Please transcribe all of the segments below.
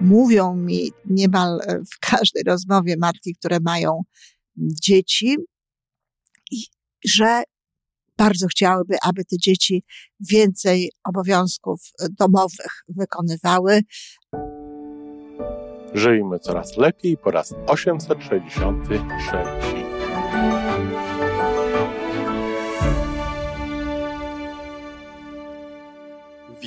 mówią mi niemal w każdej rozmowie matki, które mają dzieci, że bardzo chciałyby, aby te dzieci więcej obowiązków domowych wykonywały. Żyjmy coraz lepiej po raz 863.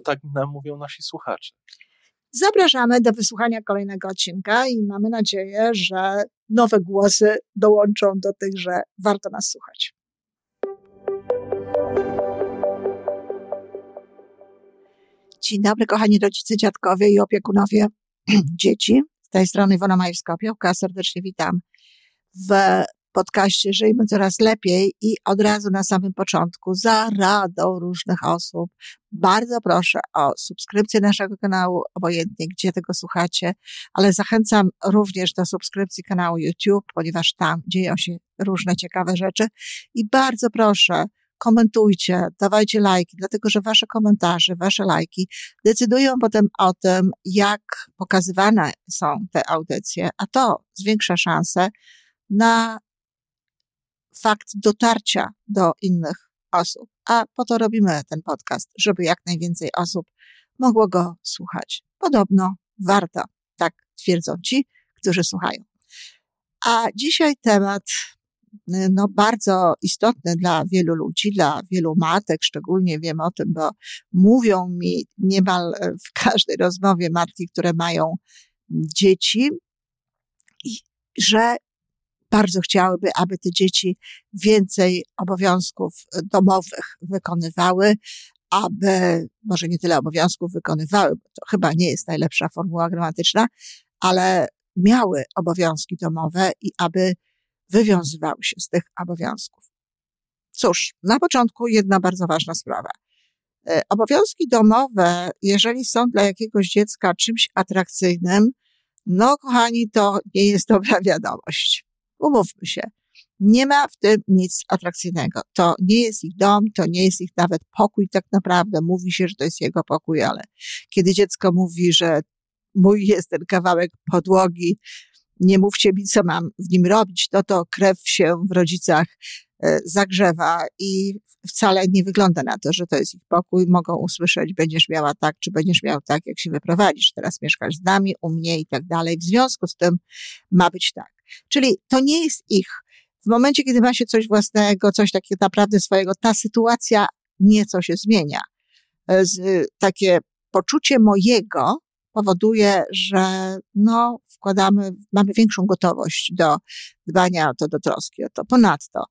bo tak nam mówią nasi słuchacze. Zapraszamy do wysłuchania kolejnego odcinka i mamy nadzieję, że nowe głosy dołączą do tych, że warto nas słuchać. Dzień dobry, kochani rodzice, dziadkowie i opiekunowie dzieci. Z tej strony Iwona Majewska-Opiełka. Serdecznie witam w podcaście Żyjmy Coraz Lepiej i od razu na samym początku za radą różnych osób. Bardzo proszę o subskrypcję naszego kanału, obojętnie gdzie tego słuchacie, ale zachęcam również do subskrypcji kanału YouTube, ponieważ tam dzieją się różne ciekawe rzeczy. I bardzo proszę komentujcie, dawajcie lajki, dlatego że wasze komentarze, wasze lajki decydują potem o tym, jak pokazywane są te audycje, a to zwiększa szanse na fakt dotarcia do innych osób. A po to robimy ten podcast, żeby jak najwięcej osób mogło go słuchać. Podobno warto, tak twierdzą ci, którzy słuchają. A dzisiaj temat no, bardzo istotny dla wielu ludzi, dla wielu matek, szczególnie wiem o tym, bo mówią mi niemal w każdej rozmowie matki, które mają dzieci, że bardzo chciałyby, aby te dzieci więcej obowiązków domowych wykonywały, aby, może nie tyle obowiązków wykonywały, bo to chyba nie jest najlepsza formuła gramatyczna, ale miały obowiązki domowe i aby wywiązywały się z tych obowiązków. Cóż, na początku jedna bardzo ważna sprawa. E, obowiązki domowe, jeżeli są dla jakiegoś dziecka czymś atrakcyjnym, no, kochani, to nie jest dobra wiadomość. Umówmy się. Nie ma w tym nic atrakcyjnego. To nie jest ich dom, to nie jest ich nawet pokój tak naprawdę. Mówi się, że to jest jego pokój, ale kiedy dziecko mówi, że mój jest ten kawałek podłogi, nie mówcie mi, co mam w nim robić, to to krew się w rodzicach e, zagrzewa i wcale nie wygląda na to, że to jest ich pokój. Mogą usłyszeć, będziesz miała tak, czy będziesz miał tak, jak się wyprowadzisz. Teraz mieszkasz z nami, u mnie i tak dalej. W związku z tym ma być tak. Czyli to nie jest ich. W momencie, kiedy ma się coś własnego, coś takiego naprawdę swojego, ta sytuacja nieco się zmienia. E, z, takie poczucie mojego powoduje, że no, wkładamy, mamy większą gotowość do dbania o to, do troski o to. Ponadto,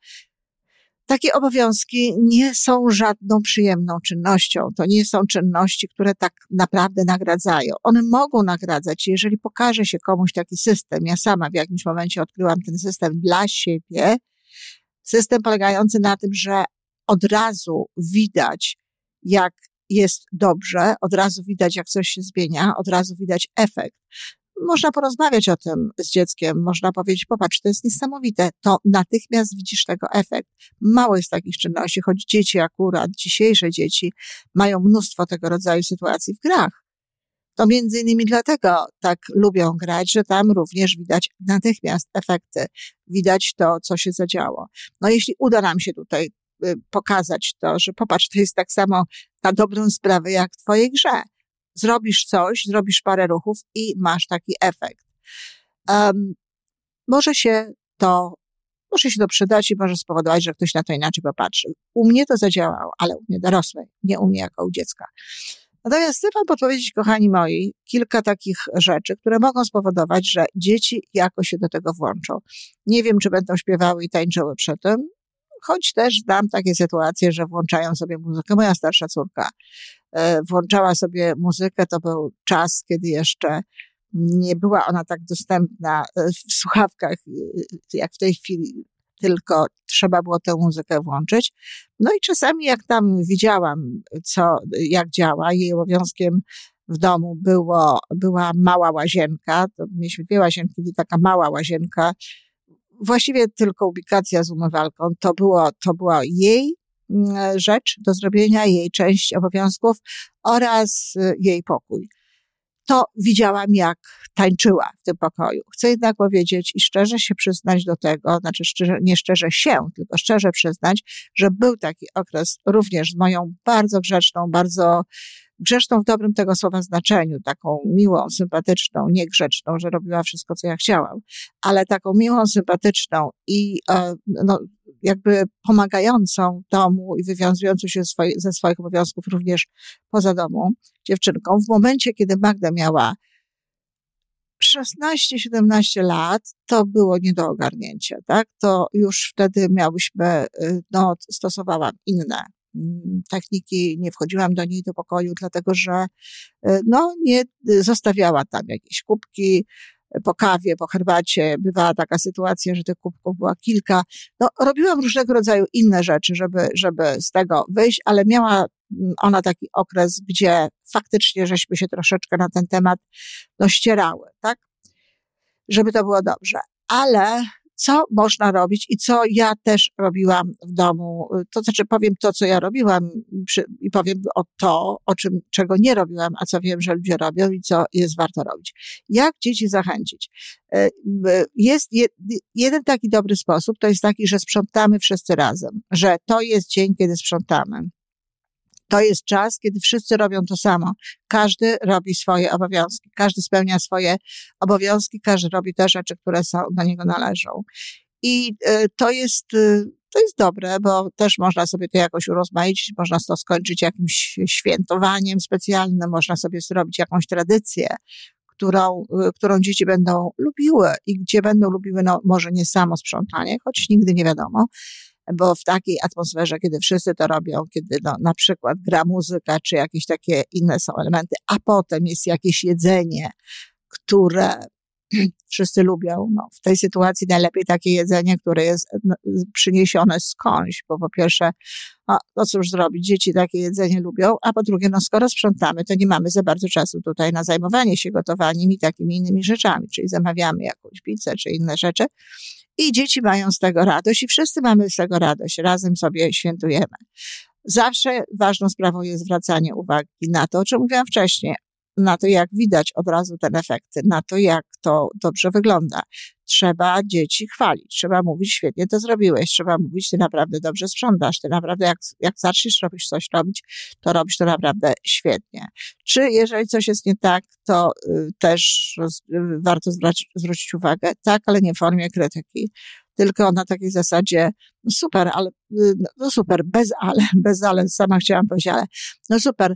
takie obowiązki nie są żadną przyjemną czynnością. To nie są czynności, które tak naprawdę nagradzają. One mogą nagradzać, jeżeli pokaże się komuś taki system. Ja sama w jakimś momencie odkryłam ten system dla siebie. System polegający na tym, że od razu widać, jak jest dobrze, od razu widać, jak coś się zmienia, od razu widać efekt można porozmawiać o tym z dzieckiem, można powiedzieć, popatrz, to jest niesamowite, to natychmiast widzisz tego efekt. Mało jest takich czynności, choć dzieci akurat, dzisiejsze dzieci mają mnóstwo tego rodzaju sytuacji w grach. To między innymi dlatego tak lubią grać, że tam również widać natychmiast efekty, widać to, co się zadziało. No jeśli uda nam się tutaj y, pokazać to, że popatrz, to jest tak samo na dobrą sprawę jak w twojej grze zrobisz coś, zrobisz parę ruchów i masz taki efekt. Um, może się to, może się to przydać i może spowodować, że ktoś na to inaczej popatrzy. U mnie to zadziałało, ale u mnie dorosłej, nie u mnie jako u dziecka. Natomiast chcę Wam podpowiedzieć, kochani moi, kilka takich rzeczy, które mogą spowodować, że dzieci jakoś się do tego włączą. Nie wiem, czy będą śpiewały i tańczyły przy tym, choć też znam takie sytuacje, że włączają sobie muzykę. Moja starsza córka E, włączała sobie muzykę, to był czas, kiedy jeszcze nie była ona tak dostępna e, w słuchawkach, e, jak w tej chwili, tylko trzeba było tę muzykę włączyć. No i czasami jak tam widziałam, co, jak działa, jej obowiązkiem w domu było, była mała łazienka, to mieliśmy dwie łazienki, taka mała łazienka, właściwie tylko ubikacja z umywalką, to było, to była jej mm, rzecz do zrobienia, jej część obowiązków oraz y, jej pokój to widziałam, jak tańczyła w tym pokoju. Chcę jednak powiedzieć i szczerze się przyznać do tego, znaczy szczerze, nie szczerze się, tylko szczerze przyznać, że był taki okres również z moją bardzo grzeczną, bardzo grzeczną w dobrym tego słowa znaczeniu, taką miłą, sympatyczną, niegrzeczną, że robiła wszystko, co ja chciałam, ale taką miłą, sympatyczną i e, no, jakby pomagającą domu i wywiązującą się ze swoich obowiązków również poza domu dziewczynką. W momencie, kiedy Magda miała 16-17 lat, to było nie do ogarnięcia, tak? To już wtedy miałyśmy, y, no, stosowałam inne techniki, nie wchodziłam do niej do pokoju, dlatego że, y, no, nie y, zostawiała tam jakieś kubki, po kawie, po herbacie. Bywała taka sytuacja, że tych kubków była kilka. No, robiłam różnego rodzaju inne rzeczy, żeby, żeby z tego wyjść, ale miała mm, ona taki okres, gdzie faktycznie żeśmy się troszeczkę na ten temat no, ścierały, tak? Żeby to było dobrze. Ale co można robić i co ja też robiłam w domu. To znaczy powiem to, co ja robiłam przy, i powiem o to, o czym, czego nie robiłam, a co wiem, że ludzie robią i co jest warto robić. Jak dzieci zachęcić? E, jest jeden taki dobry sposób, to jest taki, że sprzątamy wszyscy razem, że to jest dzień, kiedy sprzątamy. To jest czas, kiedy wszyscy robią to samo. Każdy robi swoje obowiązki, każdy spełnia swoje obowiązki, każdy robi te rzeczy, które są, do niego należą. I y, to jest, y, to jest dobre, bo też można sobie to jakoś urozmaicić, można to skończyć jakimś świętowaniem specjalnym, można sobie zrobić jakąś tradycję, którą, y, którą dzieci będą lubiły i gdzie będą lubiły, no może nie samo sprzątanie, choć nigdy nie wiadomo, bo w takiej atmosferze, kiedy wszyscy to robią, kiedy no, na przykład gra muzyka, czy jakieś takie inne są elementy, a potem jest jakieś jedzenie, które wszyscy lubią. No, w tej sytuacji najlepiej takie jedzenie, które jest no, przyniesione skądś, bo po pierwsze, no, no cóż zrobić, dzieci takie jedzenie lubią, a po drugie, no skoro sprzątamy, to nie mamy za bardzo czasu tutaj na zajmowanie się gotowaniem i takimi innymi rzeczami, czyli zamawiamy jakąś pizzę czy inne rzeczy i dzieci mają z tego radość i wszyscy mamy z tego radość, razem sobie świętujemy. Zawsze ważną sprawą jest zwracanie uwagi na to, o czym mówiłam wcześniej, na to, jak widać od razu ten efekty, na to, jak to dobrze wygląda. Trzeba dzieci chwalić, trzeba mówić, świetnie to zrobiłeś, trzeba mówić, ty naprawdę dobrze sprzątasz, ty naprawdę, jak, jak zaczniesz robić coś robić, to robisz to naprawdę świetnie. Czy jeżeli coś jest nie tak, to y, też y, warto zwrócić, zwrócić uwagę, tak, ale nie w formie krytyki, tylko na takiej zasadzie, no super, ale, y, no super, bez ale, bez ale, sama chciałam powiedzieć, ale, no super,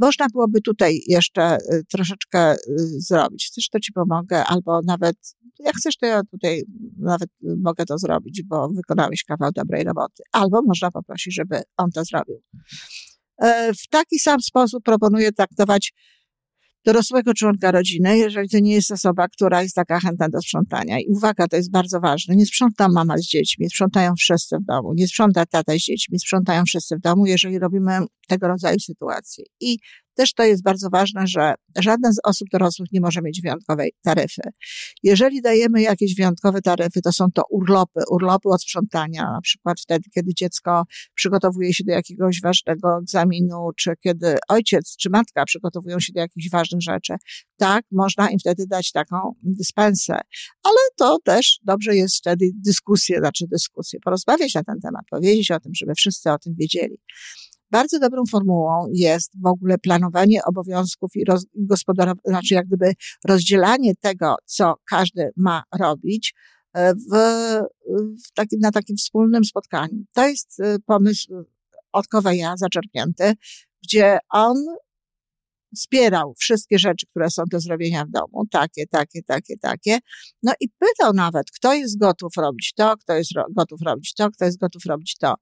można byłoby tutaj jeszcze y, troszeczkę y, zrobić. Chcesz, to ci pomogę, albo nawet, jak chcesz, to ja tutaj nawet mogę to zrobić, bo wykonałeś kawał dobrej roboty. Albo można poprosić, żeby on to zrobił. W taki sam sposób proponuję traktować dorosłego członka rodziny, jeżeli to nie jest osoba, która jest taka chętna do sprzątania. I uwaga, to jest bardzo ważne. Nie sprząta mama z dziećmi, sprzątają wszyscy w domu. Nie sprząta tata z dziećmi, sprzątają wszyscy w domu, jeżeli robimy tego rodzaju sytuacje. I też to jest bardzo ważne, że żadna z osób dorosłych nie może mieć wyjątkowej taryfy. Jeżeli dajemy jakieś wyjątkowe taryfy, to są to urlopy, urlopy od sprzątania, na przykład wtedy, kiedy dziecko przygotowuje się do jakiegoś ważnego egzaminu, czy kiedy ojciec czy matka przygotowują się do jakichś ważnych rzeczy. Tak, można im wtedy dać taką dyspensę. Ale to też dobrze jest wtedy dyskusję, znaczy dyskusję, porozmawiać na ten temat, powiedzieć o tym, żeby wszyscy o tym wiedzieli. Bardzo dobrą formułą jest w ogóle planowanie obowiązków i roz, gospodarowanie, znaczy jak gdyby rozdzielanie tego, co każdy ma robić e, w, w na takim wspólnym spotkaniu. To jest e, pomysł od Koweja zaczerpnięty, gdzie on wspierał wszystkie rzeczy, które są do zrobienia w domu, takie, takie, takie, takie. No i pytał nawet, kto jest gotów robić to, kto jest gotów robić to, kto jest gotów robić to.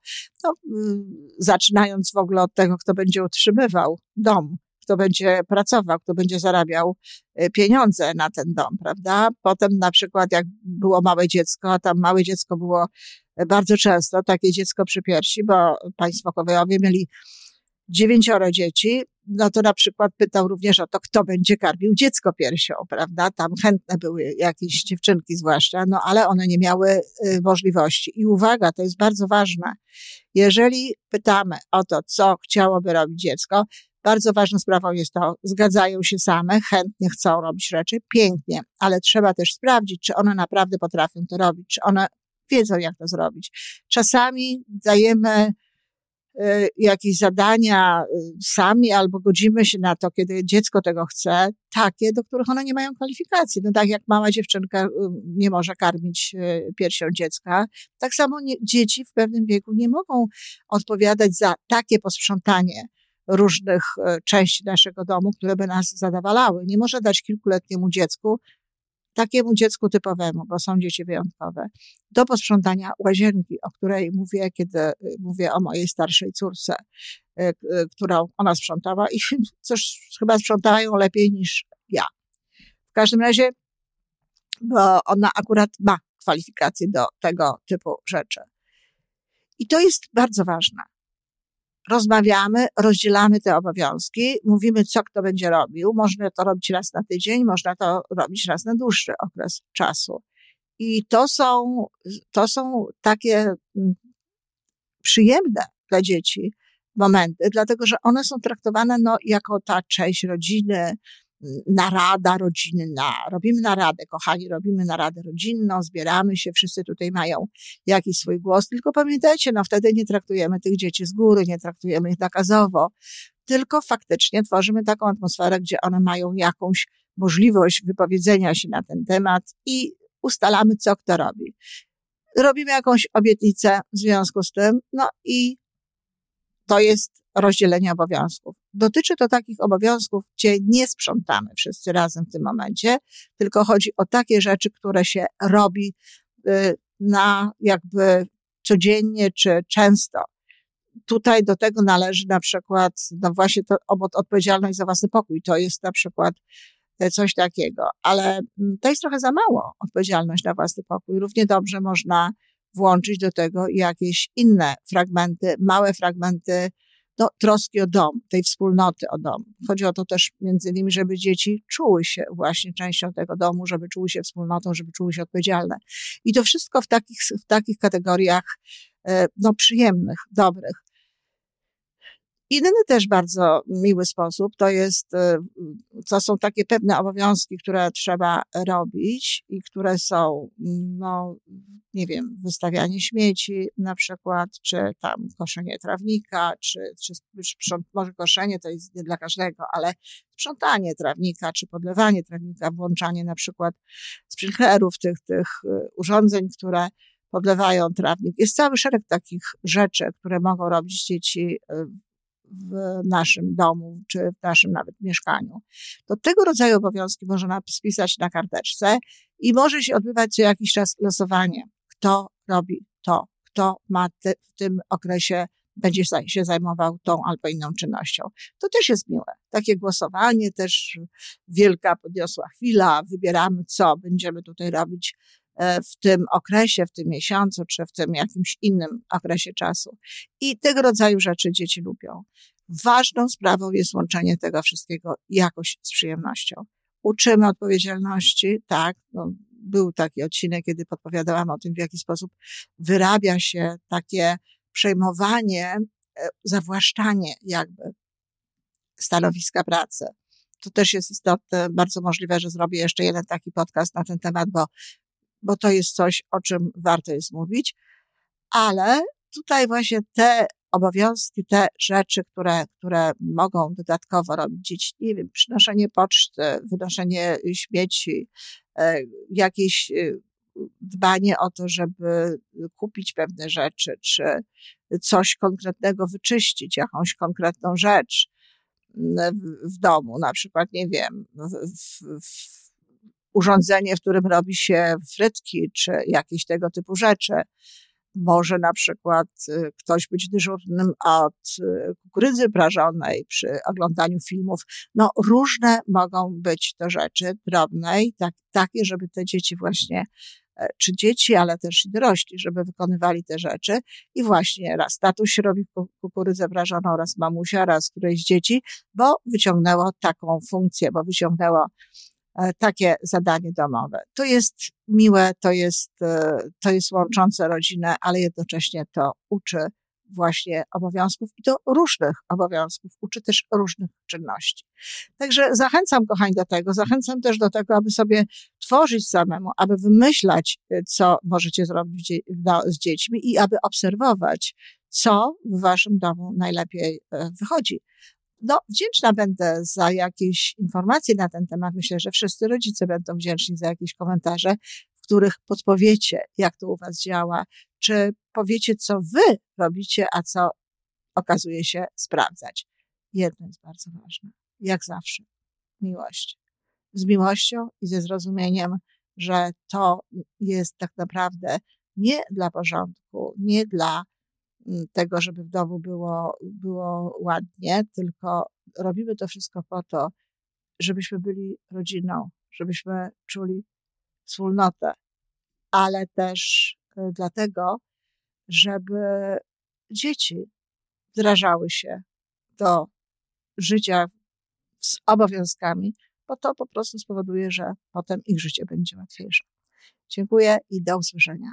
No, y, zaczynając w ogóle od tego, kto będzie utrzymywał dom kto będzie pracował, kto będzie zarabiał y, pieniądze na ten dom, prawda? Potem na przykład jak było małe dziecko, a tam małe dziecko było y, bardzo często, takie dziecko przy piersi, bo państwo Kowejowie mieli dziewięcioro dzieci, no to na przykład pytał również o to, kto będzie karmił dziecko piersią, prawda? Tam chętne były jakieś dziewczynki zwłaszcza, no ale one nie miały y, możliwości. I uwaga, to jest bardzo ważne. Jeżeli pytamy o to, co chciałoby robić dziecko, bardzo ważną sprawą jest to, zgadzają się same, chętnie chcą robić rzeczy, pięknie, ale trzeba też sprawdzić, czy one naprawdę potrafią to robić, czy one wiedzą, jak to zrobić. Czasami dajemy jakieś zadania y, sami albo godzimy się na to, kiedy dziecko tego chce, takie, do których one nie mają kwalifikacji. No tak jak mała dziewczynka y, nie może karmić piersią dziecka, tak samo nie, dzieci w pewnym wieku nie mogą odpowiadać za takie posprzątanie różnych e, części naszego domu, które by nas zadawalały. Nie może dać kilkuletniemu dziecku, takiemu dziecku typowemu, bo są dzieci wyjątkowe, do posprzątania łazienki, o której mówię, kiedy e, mówię o mojej starszej córce, e, którą ona sprzątała i coś chyba sprzątają lepiej niż ja. W każdym razie, bo ona akurat ma kwalifikacje do tego typu rzeczy. I to jest bardzo ważne rozmawiamy, rozdzielamy te obowiązki, mówimy, co kto będzie robił. Można to robić raz na tydzień, można to robić raz na dłuższy okres czasu. I to są, to są takie mm, przyjemne dla dzieci momenty, dlatego że one są traktowane no, jako ta część rodziny, narada rodzinna. Robimy naradę, kochani, robimy naradę rodzinną, zbieramy się, wszyscy tutaj mają jakiś swój głos, tylko pamiętajcie, no wtedy nie traktujemy tych dzieci z góry, nie traktujemy ich nakazowo, tylko faktycznie tworzymy taką atmosferę, gdzie one mają jakąś możliwość wypowiedzenia się na ten temat i ustalamy, co kto robi. Robimy jakąś obietnicę w związku z tym, no i to jest rozdzielenie obowiązków. Dotyczy to takich obowiązków, gdzie nie sprzątamy wszyscy razem w tym momencie, tylko chodzi o takie rzeczy, które się robi y, na jakby codziennie czy często. Tutaj do tego należy na przykład, no właśnie to odpowiedzialność za własny pokój. To jest na przykład e, coś takiego, ale mm, to jest trochę za mało odpowiedzialność na własny pokój. Równie dobrze można włączyć do tego jakieś inne fragmenty, małe fragmenty no, troski o dom, tej wspólnoty o dom. Chodzi o to też między innymi, żeby dzieci czuły się właśnie częścią tego domu, żeby czuły się wspólnotą, żeby czuły się odpowiedzialne. I to wszystko w takich, w takich kategoriach, e, no, przyjemnych, dobrych. Inny też bardzo miły sposób to jest, y, to są takie pewne obowiązki, które trzeba robić i które są, no, nie wiem, wystawianie śmieci na przykład, czy tam koszenie trawnika, czy, czy może koszenie to jest nie dla każdego, ale sprzątanie trawnika, czy podlewanie trawnika, włączanie na przykład sprinklerów, tych, tych y, urządzeń, które podlewają trawnik. Jest cały szereg takich rzeczy, które mogą robić dzieci y, w naszym domu, czy w naszym nawet mieszkaniu. To tego rodzaju obowiązki można spisać na karteczce i może się odbywać co jakiś czas losowanie. Kto robi to? Kto ma te, w tym okresie będzie się zajmował tą albo inną czynnością. To też jest miłe. Takie głosowanie, też wielka podniosła chwila, wybieramy, co będziemy tutaj robić w tym okresie, w tym miesiącu, czy w tym jakimś innym okresie czasu. I tego rodzaju rzeczy dzieci lubią. Ważną sprawą jest łączenie tego wszystkiego jakoś z przyjemnością. Uczymy odpowiedzialności, tak, no, był taki odcinek, kiedy podpowiadałam o tym, w jaki sposób wyrabia się takie przejmowanie, e, zawłaszczanie jakby stanowiska pracy. To też jest istotne, bardzo możliwe, że zrobię jeszcze jeden taki podcast na ten temat, bo bo to jest coś, o czym warto jest mówić, ale tutaj właśnie te obowiązki, te rzeczy, które, które mogą dodatkowo robić dzieci, nie wiem, przynoszenie poczty, wynoszenie śmieci, e, jakieś e, dbanie o to, żeby kupić pewne rzeczy, czy coś konkretnego wyczyścić, jakąś konkretną rzecz w, w domu, na przykład, nie wiem, w, w, urządzenie, w którym robi się frytki, czy jakieś tego typu rzeczy. może na przykład y, ktoś być dyżurnym od y, kukurydzy prażonej przy oglądaniu filmów. No, różne mogą być to rzeczy drobne i tak, takie, żeby te dzieci właśnie, e, czy dzieci, ale też i dorośli, żeby wykonywali te rzeczy. I właśnie raz tatuś robi kukurydzę prażoną, raz mamusia, raz któreś dzieci, bo wyciągnęło taką funkcję, bo wyciągnęło takie zadanie domowe. To jest miłe, to jest, e, to jest łączące rodzinę, ale jednocześnie to uczy właśnie obowiązków i to różnych obowiązków, uczy też różnych czynności. Także zachęcam, kochani, do tego. Zachęcam też do tego, aby sobie tworzyć samemu, aby wymyślać, e, co możecie zrobić z dziećmi i aby obserwować, co w waszym domu najlepiej wychodzi no, wdzięczna będę za jakieś informacje na ten temat. Myślę, że wszyscy rodzice będą wdzięczni za jakieś komentarze, w których podpowiecie, jak to u Was działa, czy powiecie, co Wy robicie, a co okazuje się sprawdzać. Jedno jest bardzo ważne, jak zawsze, miłość. Z miłością i ze zrozumieniem, że to jest tak naprawdę nie dla porządku, nie dla tego, żeby w domu było, było ładnie, tylko robimy to wszystko po to, żebyśmy byli rodziną, żebyśmy czuli wspólnotę, ale też e, dlatego, żeby dzieci wdrażały się do życia z obowiązkami, bo to po prostu spowoduje, że potem ich życie będzie łatwiejsze. Dziękuję i do usłyszenia.